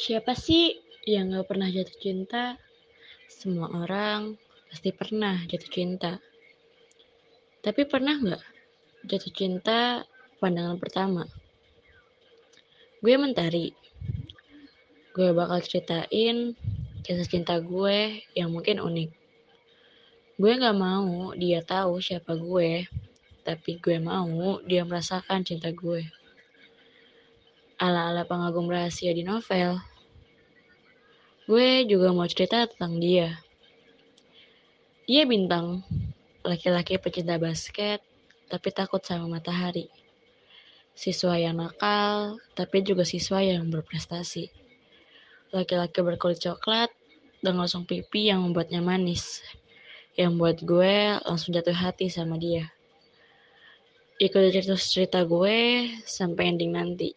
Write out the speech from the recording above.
Siapa sih yang gak pernah jatuh cinta? Semua orang pasti pernah jatuh cinta. Tapi pernah gak jatuh cinta pandangan pertama? Gue mentari. Gue bakal ceritain kisah cinta gue yang mungkin unik. Gue gak mau dia tahu siapa gue, tapi gue mau dia merasakan cinta gue ala-ala pengagum rahasia di novel. Gue juga mau cerita tentang dia. Dia bintang, laki-laki pecinta basket, tapi takut sama matahari. Siswa yang nakal, tapi juga siswa yang berprestasi. Laki-laki berkulit coklat dan ngosong pipi yang membuatnya manis. Yang buat gue langsung jatuh hati sama dia. Ikut cerita cerita gue sampai ending nanti.